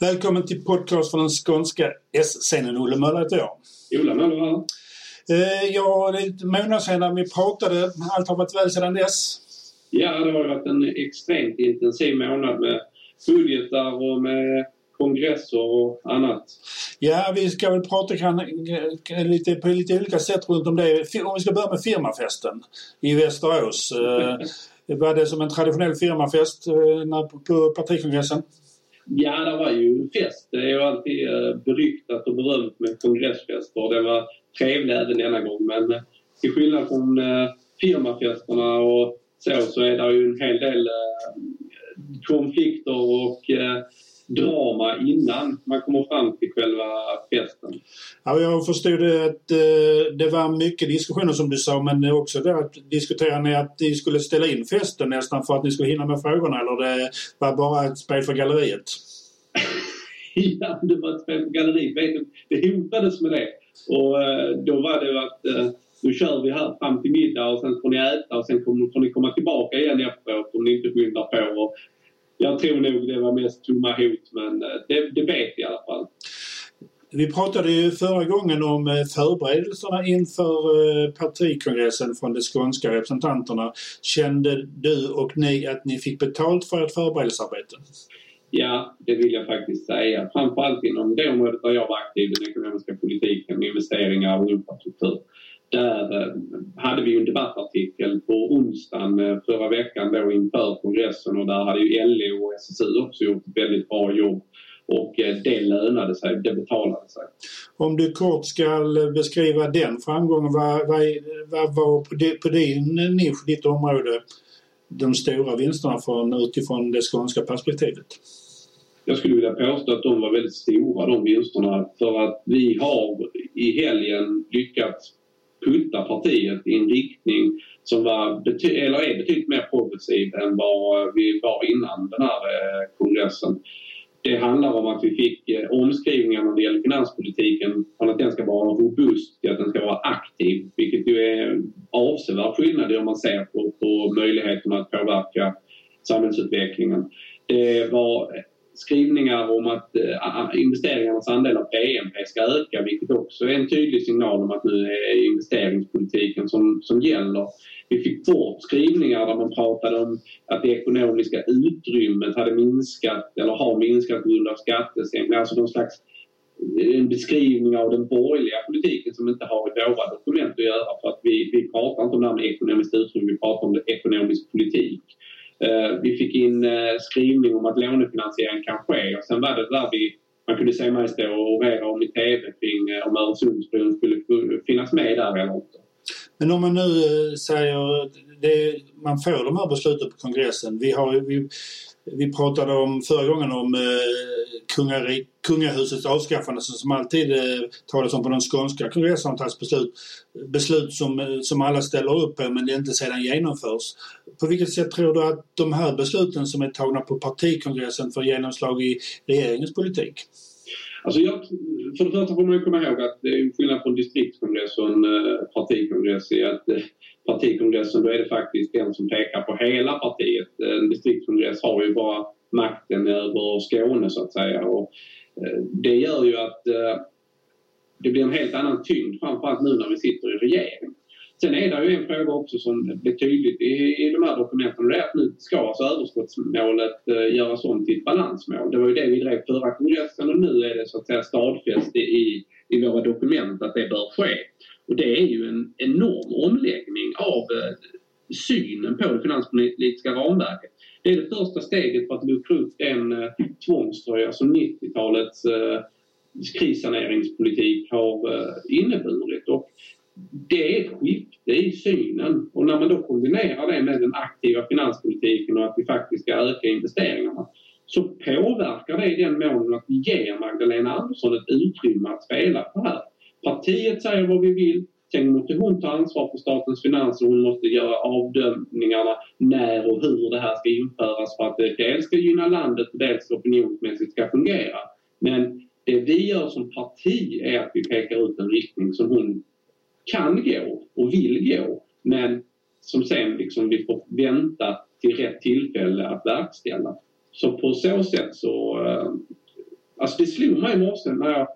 Välkommen till podcast från den skånska S-scenen. Olle Möller heter jag. Ola Möller. Eh, ja, det är lite månader sedan vi pratade. Allt har varit väl sedan dess. Ja, det har varit en extremt intensiv månad med budgetar och med kongresser och annat. Ja, vi ska väl prata kan, lite, på lite olika sätt runt om det. Om vi ska börja med firmafesten i Västerås. Eh, var det som en traditionell firmafest eh, på partikongressen? Ja, det var ju fest. Det är ju alltid eh, beryktat och berömt med kongressfester. Det var trevligt även denna gång. Men eh, till skillnad från eh, firmafesterna och så, så är det ju en hel del konflikter och drama innan man kommer fram till själva festen. Ja, jag förstod det att eh, det var mycket diskussioner som du sa men också det att diskuterade ni att ni skulle ställa in festen nästan för att ni skulle hinna med frågorna eller det var bara ett spel för galleriet? ja, det var ett spel för galleriet. Det hotades med det. Och eh, då var det att eh, nu kör vi här fram till middag och sen får ni äta och sen får ni komma tillbaka igen efteråt om ni inte skyndar på. Och jag tror nog det var mest tomma hot men eh, det, det vet jag i alla fall. Vi pratade ju förra gången om eh, förberedelserna inför eh, partikongressen från de skånska representanterna. Kände du och ni att ni fick betalt för ert förberedelsearbete? Ja, det vill jag faktiskt säga. Framförallt inom det området där jag var aktiv, den ekonomiska politiken, investeringar och infrastruktur. Där eh, hade vi en debattartikel på onsdagen eh, förra veckan då inför kongressen och där hade ju LO och SSU också gjort ett väldigt bra jobb och eh, det lönade sig, det betalade sig. Om du kort ska beskriva den framgången, vad, vad, vad var på, på din nisch, ditt område, de stora vinsterna från, utifrån det skånska perspektivet? Jag skulle vilja påstå att de var väldigt stora de vinsterna för att vi har i helgen lyckats putta partiet i en riktning som var eller är betydligt mer progressiv än vad eh, vi var innan den här eh, kongressen. Det handlar om att vi fick eh, omskrivningar när det gäller finanspolitiken från att den ska vara robust till att den ska vara aktiv vilket ju är avsevärd skillnad om man ser på, på möjligheterna att påverka samhällsutvecklingen. Det var skrivningar om att eh, investeringarnas andel av BNP ska öka vilket också är en tydlig signal om att nu är investeringspolitiken som, som gäller. Vi fick bort skrivningar där man pratade om att det ekonomiska utrymmet hade minskat eller har minskat på grund av skattesänkningar. Alltså någon slags eh, en beskrivning av den borgerliga politiken som inte har i våra dokument att göra för att vi, vi pratar inte om det här med ekonomiskt utrymme, vi pratar om ekonomisk politik. Eh, vi fick in eh, skrivning om att lånefinansiering kan ske och sen var det där vi man kunde se mig stå och orera om i TV kring eh, om Öresundsbron skulle finnas med där eller inte. Men om man nu eh, säger det, man får de här besluten på kongressen. Vi, har, vi, vi pratade om förra gången om eh, kungahusets avskaffande som alltid eh, talas om på den skånska kongressen beslut. Beslut som, eh, som alla ställer upp på men det inte sedan genomförs. På vilket sätt tror du att de här besluten som är tagna på partikongressen får genomslag i regeringens politik? Alltså jag, för det första får man komma ihåg att det är skillnad på en distriktskongress och en eh, partikongress i att eh, partikongressen då är det faktiskt den som pekar på hela partiet. En distriktskongress har ju bara makten över Skåne så att säga. Och, eh, det gör ju att det blir en helt annan tyngd framförallt nu när vi sitter i regering. Sen är det ju en fråga också som blir tydligt i, i de här dokumenten och det är att nu ska alltså överskottsmålet eh, göras om till ett balansmål. Det var ju det vi drev förra kongressen och nu är det så att säga stadfäst i, i våra dokument att det bör ske. Och det är ju en enorm omläggning av eh, synen på det finanspolitiska ramverket. Det är det första steget för att luckra upp den eh, tvångströja som 90-talets eh, krissaneringspolitik har eh, inneburit. Och det är ett skifte i synen och när man då kombinerar det med den aktiva finanspolitiken och att vi faktiskt ska öka investeringarna så påverkar det i den mån att vi ger Magdalena Andersson ett utrymme att spela på här. Partiet säger vad vi vill, Sen måste hon ta ansvar för statens finanser hon måste göra avdömningarna när och hur det här ska införas för att det dels ska gynna landet och dels opinionsmässigt ska fungera. Men det vi gör som parti är att vi pekar ut en riktning som hon kan gå och vill gå men som sen liksom vi får vänta till rätt tillfälle att verkställa. Så på så sätt så, eh, Alltså det slog mig i morse när jag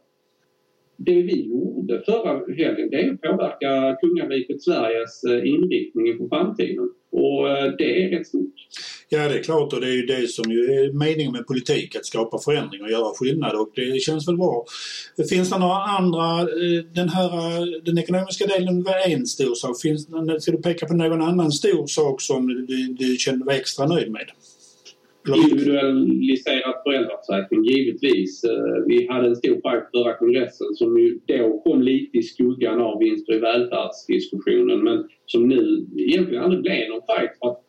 det vi gjorde förra helgen det är att påverka kungariket Sveriges eh, inriktning på framtiden. Och eh, det är rätt stort. Ja, det är klart och det är ju det som ju är meningen med politik, att skapa förändring och göra skillnad och det känns väl bra. Finns det några andra, eh, den här den ekonomiska delen var en stor sak. Finns, ska du peka på någon annan stor sak som du, du kände dig extra nöjd med? Individualiserad föräldraförsäkring, givetvis. Eh, vi hade en stor fight förra kongressen som ju då kom lite i skuggan av vinster i välfärdsdiskussionen men som nu egentligen aldrig blev någon fight för att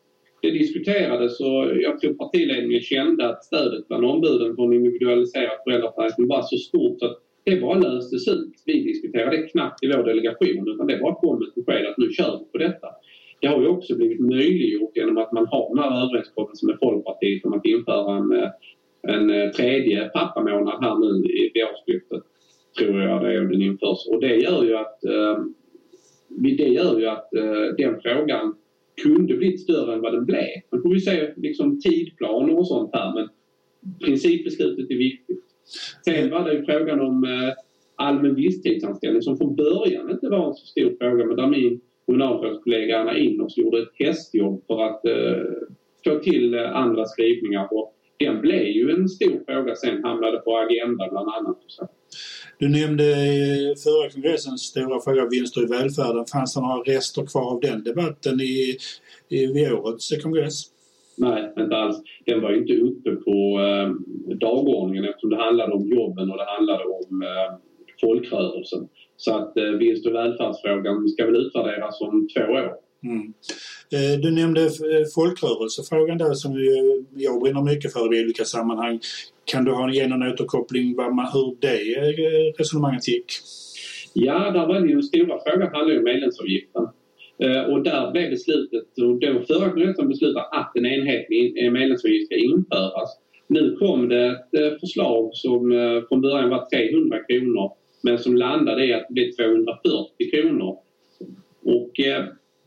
det diskuterades och jag tror partiledningen kände att stödet bland ombuden för en individualiserad föräldraförsäkring var så stort att det bara löstes ut. Vi diskuterade det knappt i vår delegation utan det bara kom ett besked att nu kör vi på detta. Det har ju också blivit möjliggjort genom att man har den här överenskommelsen med Folkpartiet om att införa en, eh, en eh, tredje pappamånad här nu i årsskiftet. Tror jag det är den införs. Och det gör ju att, eh, det gör ju att den frågan kunde blivit större än vad den blev. Nu får vi se liksom tidplaner och sånt här men principbeslutet är viktigt. Sen var det ju frågan om allmän visstidsanställning som från början inte var en så stor fråga men där min kommunalrådskollega Anna Inners gjorde ett hästjobb för att eh, få till eh, andra skrivningar. Och den blev ju en stor fråga sen, hamnade på Agenda bland annat. Du nämnde förra kongressens stora fråga vinster i välfärden. Fanns det några rester kvar av den debatten i, i, vid årets kongress? Nej, inte alls. Den var ju inte uppe på eh, dagordningen eftersom det handlade om jobben och det handlade om eh, folkrörelsen. Så att eh, vinst och välfärdsfrågan ska väl utvärderas om två år. Mm. Eh, du nämnde eh, folkrörelsefrågan där som jag brinner mycket för i olika sammanhang. Kan du ha, någon återkoppling hur det resonemanget gick? Ja, där var ju den stora frågan handlade om medlemsavgiften. Och där blev beslutet, och var förra kongressen beslutade att en enhetlig medlemsavgift ska införas. Nu kom det ett förslag som från början var 300 kronor men som landade i att det blev 240 kronor. Och eh,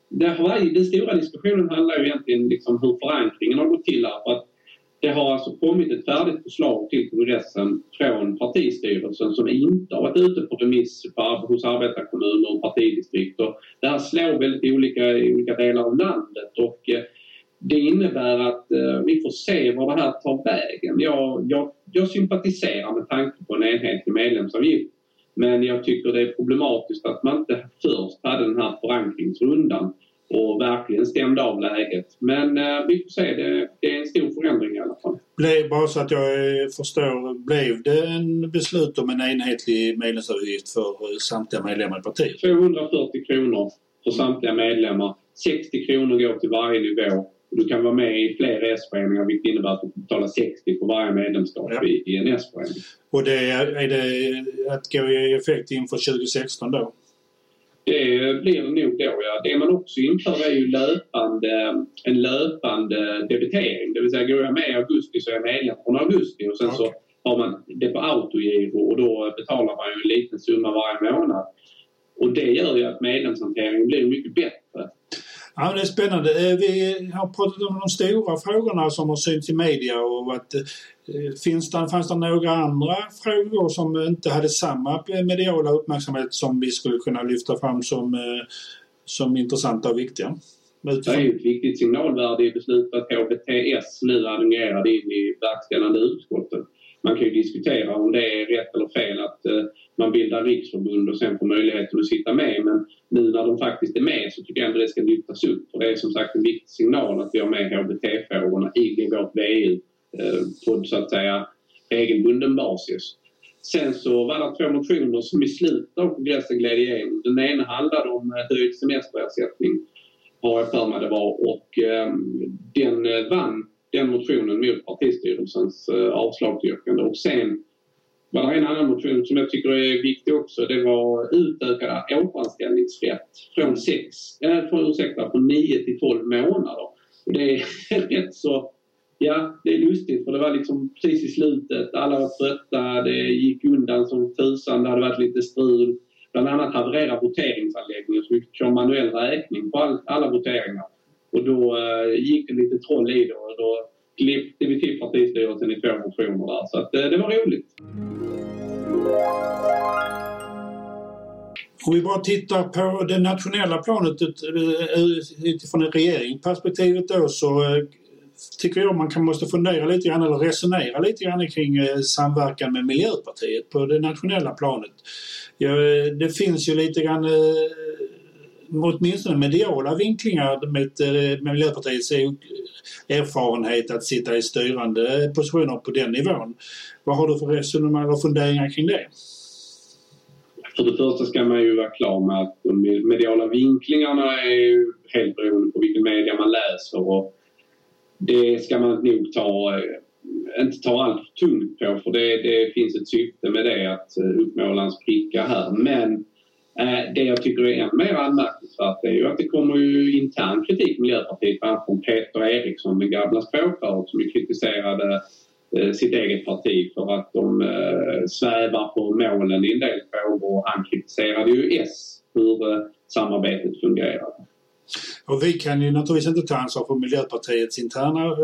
därför den stora diskussionen handlar ju egentligen liksom hur förankringen har gått till här. För att det har alltså kommit ett färdigt förslag till kongressen från partistyrelsen som inte har varit ute på remiss hos arbetarkommuner och partidistrikt. Och det här slår väldigt olika i olika delar av landet och eh, det innebär att eh, vi får se var det här tar vägen. Jag, jag, jag sympatiserar med tanken på en enhetlig medlemsavgift men jag tycker det är problematiskt att man inte först hade den här förankringsrundan och verkligen stämde av läget. Men eh, vi får se. Det, det, är en stor förändring i alla fall. Blev, bara så att jag förstår, blev det en beslut om en enhetlig medlemsavgift för eh, samtliga medlemmar i partiet? 240 kronor för samtliga medlemmar. 60 kronor går till varje nivå. Du kan vara med i fler S-föreningar vilket innebär att du betalar 60 för varje medlemskap ja. i, i en S-förening. Och det är, är det att gå i effekt inför 2016 då? Det blir det nog då ja. Det man också inför är ju löpande, en löpande debitering. Det vill säga går jag med i augusti så är jag medlem från augusti och sen okay. så har man det på autogiro och då betalar man ju en liten summa varje månad. Och det gör ju att medlemshanteringen blir mycket bättre. Ja, det är spännande. Eh, vi har pratat om de stora frågorna som har synts i media och att eh, finns det, fanns det några andra frågor som inte hade samma mediala uppmärksamhet som vi skulle kunna lyfta fram som, eh, som intressanta och viktiga? Det är ett viktigt signalvärde i beslutet att HBTS nu adjungerade in i verkställande utskottet. Man kan ju diskutera om det är rätt eller fel att eh, man bildar riksförbund och sen får möjligheten att sitta med. Men nu när de faktiskt är med så tycker jag ändå det ska lyftas upp. Och det är som sagt en viktig signal att vi har med HBT-frågorna i vårt VU eh, på så att säga regelbunden basis. Sen så var det två motioner som i slutet av kongressen gled igenom. Den ena handlade om eh, höjd semesterersättning, har jag för mig det var, och ehm, den vann den motionen mot partistyrelsens eh, avslagsyrkande. Och sen var det en annan motion som jag tycker är viktig också. Det var utökad återanställningsrätt från, sex, äh, från, ursäkta, från 9 till 12 månader. Och det är rätt så... Ja, det är lustigt för det var liksom precis i slutet. Alla var trötta, det gick undan som tusan, det hade varit lite strul. Bland annat havererade voteringsanläggningen så vi fick köra manuell räkning på all, alla voteringar. Och då eh, gick det lite troll i det och då klippte vi till partistyrelsen i två motioner där. Så att, eh, det var roligt. Om vi bara tittar på det nationella planet eh, utifrån regeringsperspektivet då så tycker jag man måste fundera lite grann eller resonera lite grann kring samverkan med Miljöpartiet på det nationella planet. Det finns ju lite grann åtminstone mediala vinklingar med, eh, med Miljöpartiets eh, erfarenhet att sitta i styrande positioner på den nivån. Vad har du för resonemang och funderingar kring det? För det första ska man ju vara klar med att de mediala vinklingarna är helt beroende på vilken media man läser och det ska man nog ta, eh, inte ta allt tungt på för det, det finns ett syfte med det att uppmåla en spricka här. Men det jag tycker är än mer anmärkningsvärt är ju att det kommer ju intern kritik Miljöpartiet, bland annat från Peter Eriksson, den gamla språkröret som ju kritiserade eh, sitt eget parti för att de eh, svävar på målen i en del frågor. Han kritiserade ju S, hur eh, samarbetet fungerade. Och vi kan ju naturligtvis inte ta ansvar för Miljöpartiets interna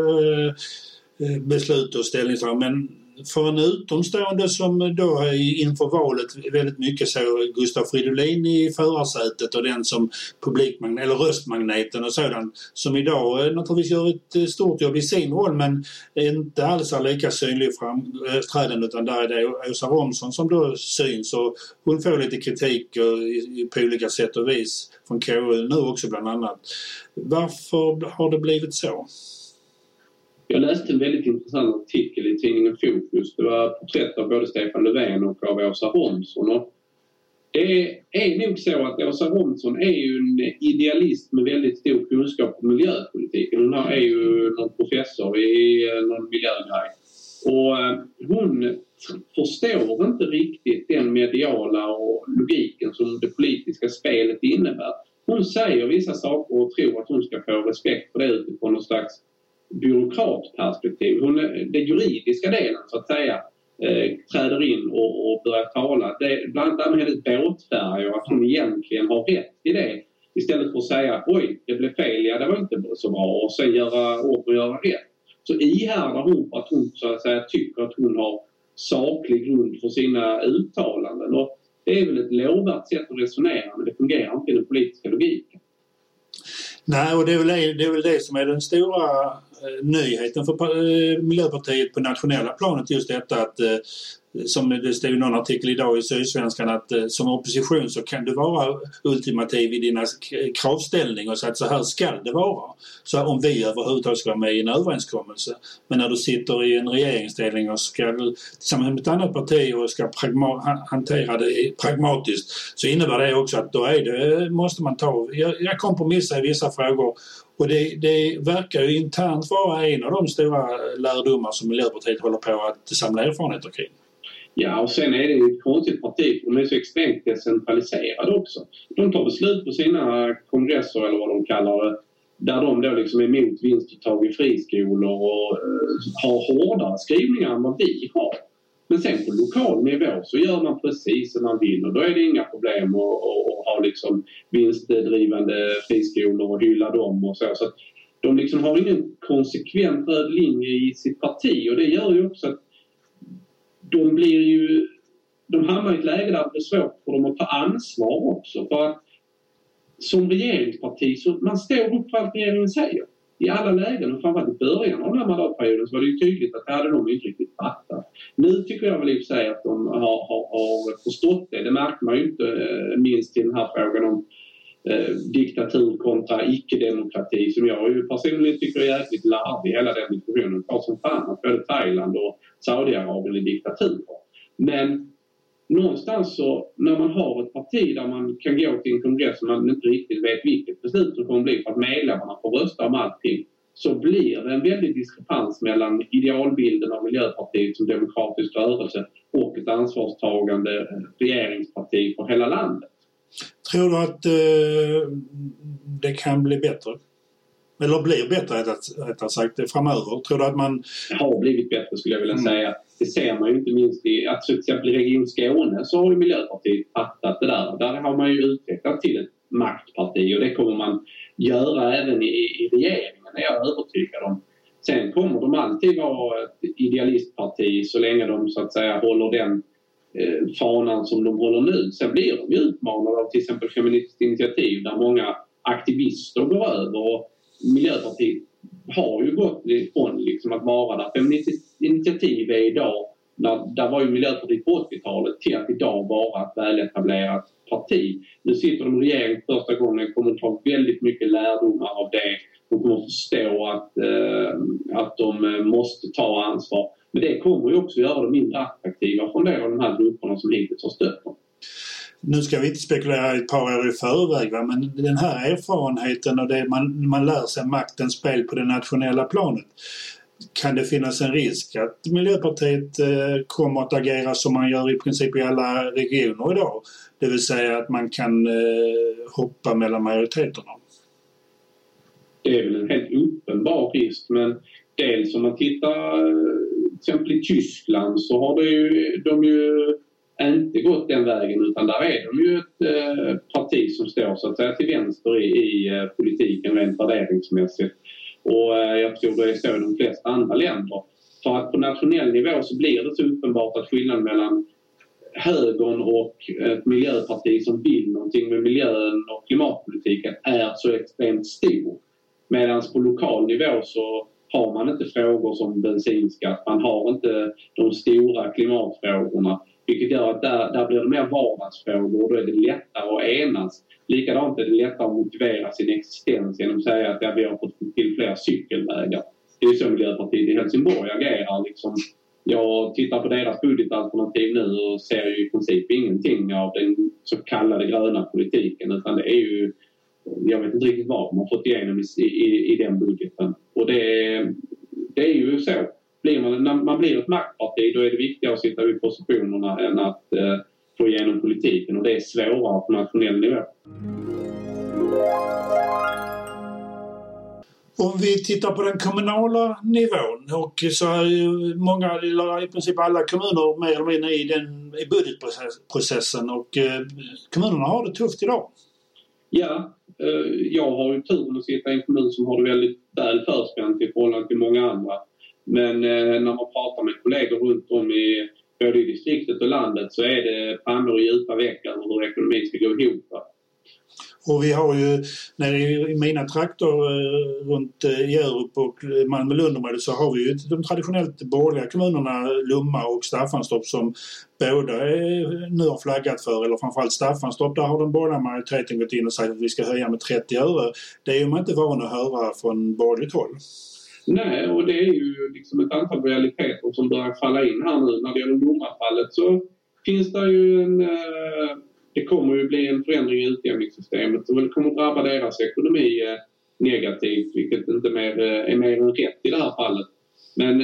beslut och ställningstaganden men för en utomstående som då inför valet väldigt mycket såg Gustav Fridolin i förarsätet och den som publikmagnet, eller röstmagneten och sådant som idag eh, naturligtvis gör ett eh, stort jobb i sin roll men inte alls är lika synlig framträdande utan där är det Åsa Romson som då syns och hon får lite kritik eh, på olika sätt och vis från KU nu också bland annat. Varför har det blivit så? Jag läste en väldigt intressant artikel i tidningen Fokus. Det var porträtt av både Stefan Löfven och av Åsa Romson. Och det är nog så att Åsa Romson är ju en idealist med väldigt stor kunskap om miljöpolitiken. Hon är ju någon professor i eh, någon miljögrej. Och eh, hon förstår inte riktigt den mediala och logiken som det politiska spelet innebär. Hon säger vissa saker och tror att hon ska få respekt för det utifrån någon slags byråkratperspektiv. Hon, den juridiska delen så att säga eh, träder in och, och börjar tala. Det, bland annat med hennes båtfärger, att hon egentligen har rätt i det. Istället för att säga oj, det blev fel, ja det var inte så bra och sen göra om och göra rätt. Så ihärdar hon på att hon så att säga tycker att hon har saklig grund för sina uttalanden. Och det är väl ett lovvärt sätt att resonera men det fungerar inte i den politiska logiken. Nej, och det är, väl, det är väl det som är den stora Eh, nyheten för eh, Miljöpartiet på nationella planet just detta att eh, som det stod i någon artikel idag i Sydsvenskan att som opposition så kan du vara ultimativ i dina kravställning och säga att så här ska det vara. Så om vi överhuvudtaget ska vara med i en överenskommelse. Men när du sitter i en regeringsställning och ska tillsammans med ett annat parti och ska hantera det pragmatiskt så innebär det också att då är det, måste man ta, jag kompromissa i vissa frågor och det, det verkar ju internt vara en av de stora lärdomar som Miljöpartiet håller på att samla erfarenheter kring. Ja, och sen är det ju ett konstigt parti för de är så extremt decentraliserade också. De tar beslut på sina kongresser eller vad de kallar det där de då liksom är emot vinstuttag i friskolor och eh, har hårdare skrivningar än vad vi har. Men sen på lokal nivå så gör man precis som man vill och då är det inga problem att, att ha liksom vinstdrivande friskolor och hylla dem och så. så de liksom har ingen konsekvent röd linje i sitt parti och det gör ju också att de blir ju... De hamnar i ett läge där det blir svårt för dem att ta ansvar också för att som regeringsparti så man står upp för allt regeringen säger i alla lägen och framförallt i början av den här mandatperioden så var det ju tydligt att det hade de inte riktigt fattat. Nu tycker jag väl i och för sig att de har, har, har förstått det. Det märker man ju inte eh, minst i den här frågan om eh, diktatur kontra icke-demokrati som jag ju personligen tycker är jäkligt larvig hela den diskussionen. Klart som fan att både Thailand och Saudiarabien är diktaturer. Men någonstans så när man har ett parti där man kan gå till en kongress och man inte riktigt vet vilket beslut som kommer bli för att medlemmarna får rösta om allting så blir det en väldig diskrepans mellan idealbilden av Miljöpartiet som demokratisk rörelse och ett ansvarstagande regeringsparti för hela landet. Tror du att eh, det kan bli bättre? Eller blir bättre rättare sagt framöver? Tror du att man... Det har blivit bättre skulle jag vilja mm. säga. Det ser man ju inte minst i att till exempel i Region Skåne så har ju Miljöpartiet fattat det där. Där har man ju utvecklat till ett maktparti och det kommer man göra även i, i regeringen är jag övertygad om. Sen kommer de alltid vara ett idealistparti så länge de så att säga håller den eh, fanan som de håller nu. Sen blir de ju utmanade av till exempel Feministiskt initiativ där många aktivister går över och Miljöpartiet har ju gått ifrån liksom att vara där Feministiskt initiativ är idag när, där var ju Miljöpartiet på 80-talet till att idag vara ett väletablerat parti. Nu sitter de i regering första gången, kommer att ta väldigt mycket lärdomar av det. De kommer att förstå att, eh, att de eh, måste ta ansvar. Men det kommer ju också göra dem mindre attraktiva från en av de här grupperna som hittills har stött dem. Nu ska vi inte spekulera ett par år i förväg va? men den här erfarenheten och det man, man lär sig maktens spel på det nationella planet kan det finnas en risk att Miljöpartiet eh, kommer att agera som man gör i princip i alla regioner idag. Det vill säga att man kan eh, hoppa mellan majoriteterna. Det är väl en helt uppenbar risk men dels om man tittar eh, till exempel i Tyskland så har det ju, de ju inte gått den vägen utan där är de ju ett eh, parti som står så att säga till vänster i, i eh, politiken rent värderingsmässigt. Och eh, jag tror det är så i de flesta andra länder. För att på nationell nivå så blir det så uppenbart att skillnaden mellan högern och ett miljöparti som vill någonting med miljön och klimatpolitiken är så extremt stor. Medan på lokal nivå så har man inte frågor som bensinskatt, man har inte de stora klimatfrågorna. Vilket gör att där, där blir det mer vardagsfrågor och då är det lättare att enas. Likadant är det lättare att motivera sin existens genom att säga att ja, vi har fått till fler cykelvägar. Det är så Miljöpartiet i Helsingborg agerar. Liksom. Jag tittar på deras budgetalternativ nu och ser ju i princip ingenting av den så kallade gröna politiken utan det är ju jag vet inte riktigt vad de har fått igenom i, i, i den budgeten. Och det, det är ju så. Blir man, när man blir ett maktparti då är det viktigare att sitta vid positionerna än att eh, få igenom politiken och det är svårare på nationell nivå. Om vi tittar på den kommunala nivån och så är ju många, eller i princip alla kommuner mer eller mindre i, den, i budgetprocessen och eh, kommunerna har det tufft idag. Ja, eh, jag har ju turen att sitta i en kommun som har det väldigt väl förspänt i förhållande till många andra. Men eh, när man pratar med kollegor runt om i både i distriktet och landet så är det pannor i djupa veck över hur ekonomin ska gå ihop. Och vi har ju när i mina trakter eh, runt eh, Hjärup och Malmö-Lundområdet så har vi ju de traditionellt borgerliga kommunerna Lomma och Staffanstorp som båda eh, nu har flaggat för, eller framförallt Staffanstorp, där har den borgerliga majoriteten gått in och sagt att vi ska höja med 30 öre. Det är man inte van att höra från borgerligt håll. Nej, och det är ju liksom ett antal realiteter som börjar falla in här nu. När det gäller domarfallet så finns det ju en... Eh, det kommer ju bli en förändring i utjämningssystemet som väl kommer att drabba deras ekonomi eh, negativt, vilket inte mer, eh, är mer än rätt i det här fallet. Men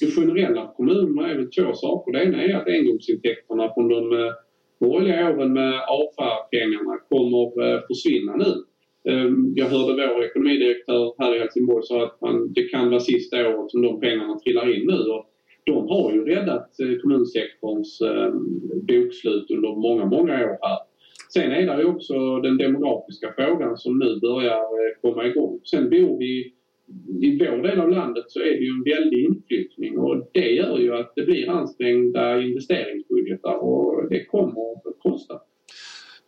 det generella för kommunerna är väl två saker. Det ena är att engångsintäkterna från de eh, borgerliga åren med AFA-pengarna kommer eh, försvinna nu. Ehm, jag hörde vår ekonomidirektör här i Helsingborg säga att man, det kan vara sista året som de pengarna trillar in nu. Och de har ju räddat eh, kommunsektorns ehm, bokslut under många, många år här. Sen är det ju också den demografiska frågan som nu börjar eh, komma igång. Sen bor vi i vår del av landet så är det ju en väldig inflyttning och det gör ju att det blir ansträngda investeringsbudgetar och det kommer att kosta.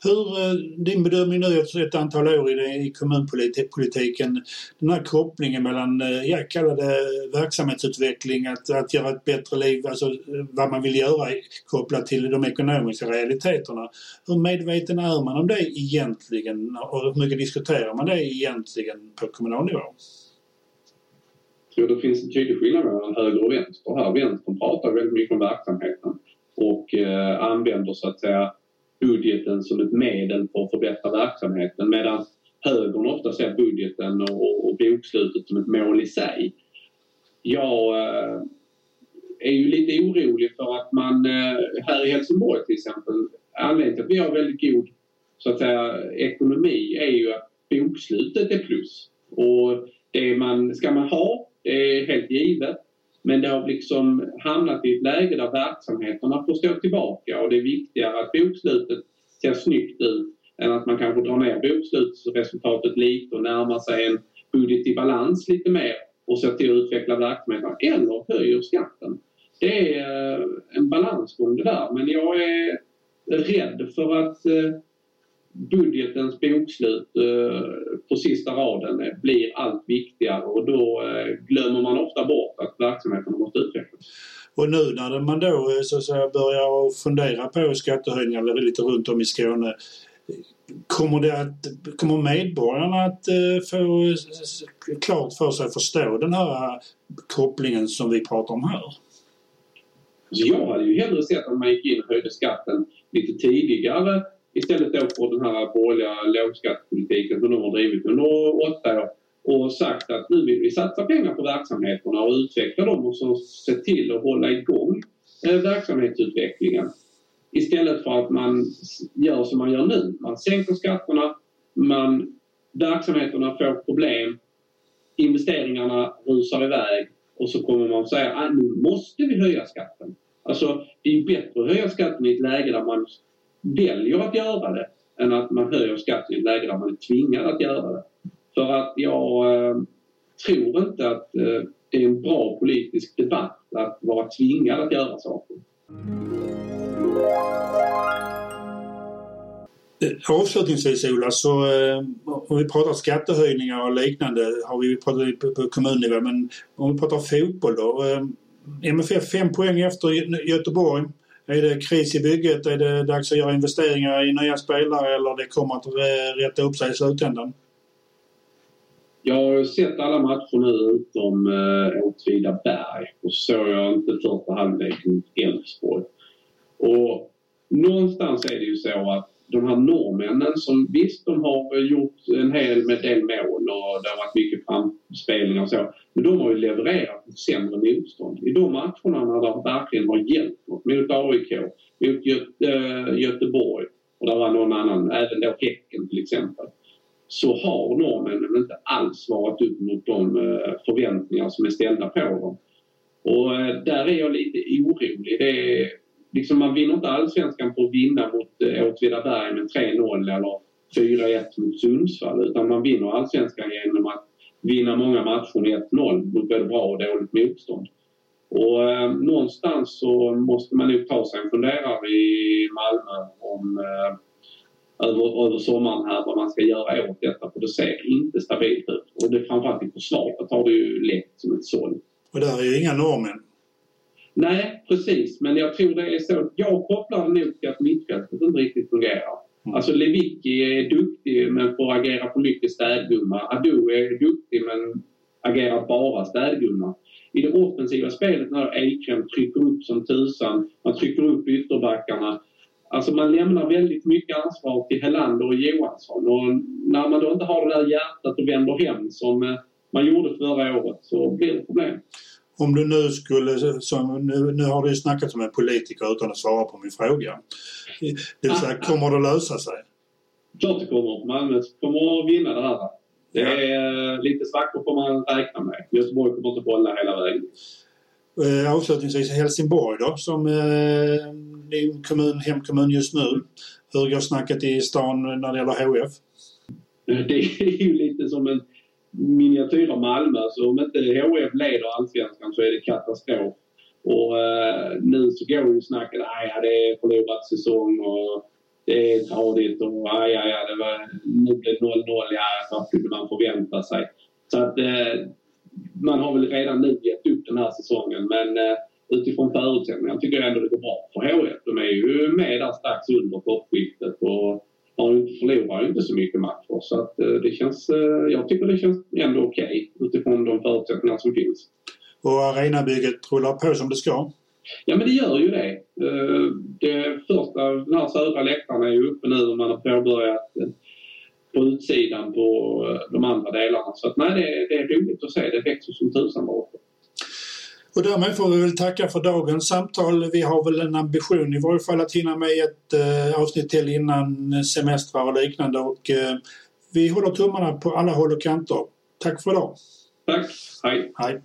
Hur, eh, din bedömning nu efter ett antal år i, i kommunpolitiken, den här kopplingen mellan, eh, jag kallar det verksamhetsutveckling, att, att göra ett bättre liv, alltså eh, vad man vill göra kopplat till de ekonomiska realiteterna. Hur medveten är man om det egentligen och hur mycket diskuterar man det egentligen på kommunal nivå? Jag tror det finns en tydlig skillnad mellan höger och vänster här. Vänstern pratar väldigt mycket om verksamheten och eh, använder så att säga budgeten som ett medel för att förbättra verksamheten medan högern ofta ser budgeten och, och bokslutet som ett mål i sig. Jag eh, är ju lite orolig för att man eh, här i Helsingborg till exempel, anledningen till att vi har väldigt god så att säga, ekonomi är ju att bokslutet är plus. Och det man, ska man ha, det är helt givet. Men det har liksom hamnat i ett läge där verksamheterna får stå tillbaka och det är viktigare att bokslutet ser snyggt ut än att man kanske drar ner bokslutsresultatet lite och närmar sig en budget i balans lite mer och ser till att utveckla verksamheten eller höjer skatten. det är eh, en balansgång det där. Men jag är rädd för att eh, budgetens bokslut på sista raden blir allt viktigare och då glömmer man ofta bort att verksamheten måste utvecklas. Och nu när man då så att säga, börjar fundera på skattehöjningar lite runt om i Skåne Kommer, det att, kommer medborgarna att få klart för sig förstå den här kopplingen som vi pratar om här? Så jag hade ju hellre sett att man gick in och höjde skatten lite tidigare istället då för den här borgerliga lågskattepolitiken som de har drivit under åtta år och sagt att nu vill vi satsa pengar på verksamheterna och utveckla dem och så se till att hålla igång eh, verksamhetsutvecklingen. Istället för att man gör som man gör nu. Man sänker skatterna, man, verksamheterna får problem, investeringarna rusar iväg och så kommer man att säga att nu måste vi höja skatten. Alltså det är bättre att höja skatten i ett läge där man väljer att göra det än att man höjer skatten i ett läge där man är tvingad att göra det. För att jag eh, tror inte att eh, det är en bra politisk debatt att vara tvingad att göra saker. Eh, avslutningsvis Ola, så eh, om vi pratar skattehöjningar och liknande har vi pratat på, på kommunnivå men om vi pratar fotboll då. Eh, MFF fem poäng efter Göteborg. Är det kris i bygget? Är det dags att göra investeringar i nya spelare eller det kommer att rätta upp sig i slutändan? Jag har sett alla matcher nu utom eh, Åtvidaberg och så såg jag inte första halvlek mot Elfsborg. Och någonstans är det ju så att de här norrmännen som visst de har gjort en hel med del mål och det har varit mycket framspelningar och så. Men de har ju levererat ett sämre motstånd. I de matcherna när det verkligen har hjälpt något, mot AIK, mot Göte, äh, Göteborg och det var någon annan, även då Häcken till exempel så har norrmännen inte alls svarat upp mot de eh, förväntningar som är ställda på dem. Och eh, där är jag lite orolig. Det är, liksom man vinner inte allsvenskan på att vinna mot eh, Åtvidaberg med 3-0 eller 4-1 mot Sundsvall utan man vinner allsvenskan genom att vinna många matcher med 1-0 mot både bra och dåligt motstånd. Och eh, någonstans så måste man nog ta sig en funderare i Malmö om eh, över, över sommaren här vad man ska göra åt detta för det ser inte stabilt ut. Och det framförallt i försvaret har det ju lett som ett såll. Och där är ju inga norrmän. Nej, precis. Men jag tror det är så. Jag kopplar nog till att mittfältet inte riktigt fungerar. Mm. Alltså Lewicki är duktig men får agera för mycket städgumma. Adu är duktig men agerar bara städgumma. I det offensiva spelet när Ekhem trycker upp som tusan, man trycker upp ytterbackarna Alltså man lämnar väldigt mycket ansvar till Helander och Johansson och när man då inte har det där hjärtat och vänder hem som eh, man gjorde förra året så blir det problem. Om du nu skulle, som, nu, nu har du ju snackat som en politiker utan att svara på min fråga. Det vill säga, kommer det att lösa sig? Klart det kommer. Malmö kommer att vinna det här. Det är eh, lite svackor får man räkna med. Göteborg kommer inte hålla hela vägen. Eh, avslutningsvis Helsingborg då som eh, din kommun, hemkommun just nu. Hur går snacket i stan när det gäller HF? Det är ju lite som en miniatyr av Malmö. Så om inte HF leder allsvenskan så är det katastrof. Och eh, nu så går ju snacket att det är förlorad säsong och det är tradigt och aj, aj, aj, det var, nu blev det 0-0. Ja, vad kunde man förvänta sig? Så att eh, man har väl redan nu gett upp den här säsongen men eh, utifrån förutsättningarna tycker jag ändå det går bra för HF. De är ju med där strax under toppskiktet och har förlorar ju inte så mycket matcher. Så att eh, det känns, eh, jag tycker det känns ändå okej okay, utifrån de förutsättningar som finns. Och arenabygget rullar på som det ska? Ja men det gör ju det. Eh, det första, den här södra läktaren är ju uppe nu och man har påbörjat på utsidan på de andra delarna. Så att nej, det, det är roligt att se. Det växer som tusan uppe. Och därmed får vi väl tacka för dagens samtal. Vi har väl en ambition i varje fall att hinna med ett eh, avsnitt till innan semestrar och liknande och eh, vi håller tummarna på alla håll och kanter. Tack för idag. Tack. Hej. Hej.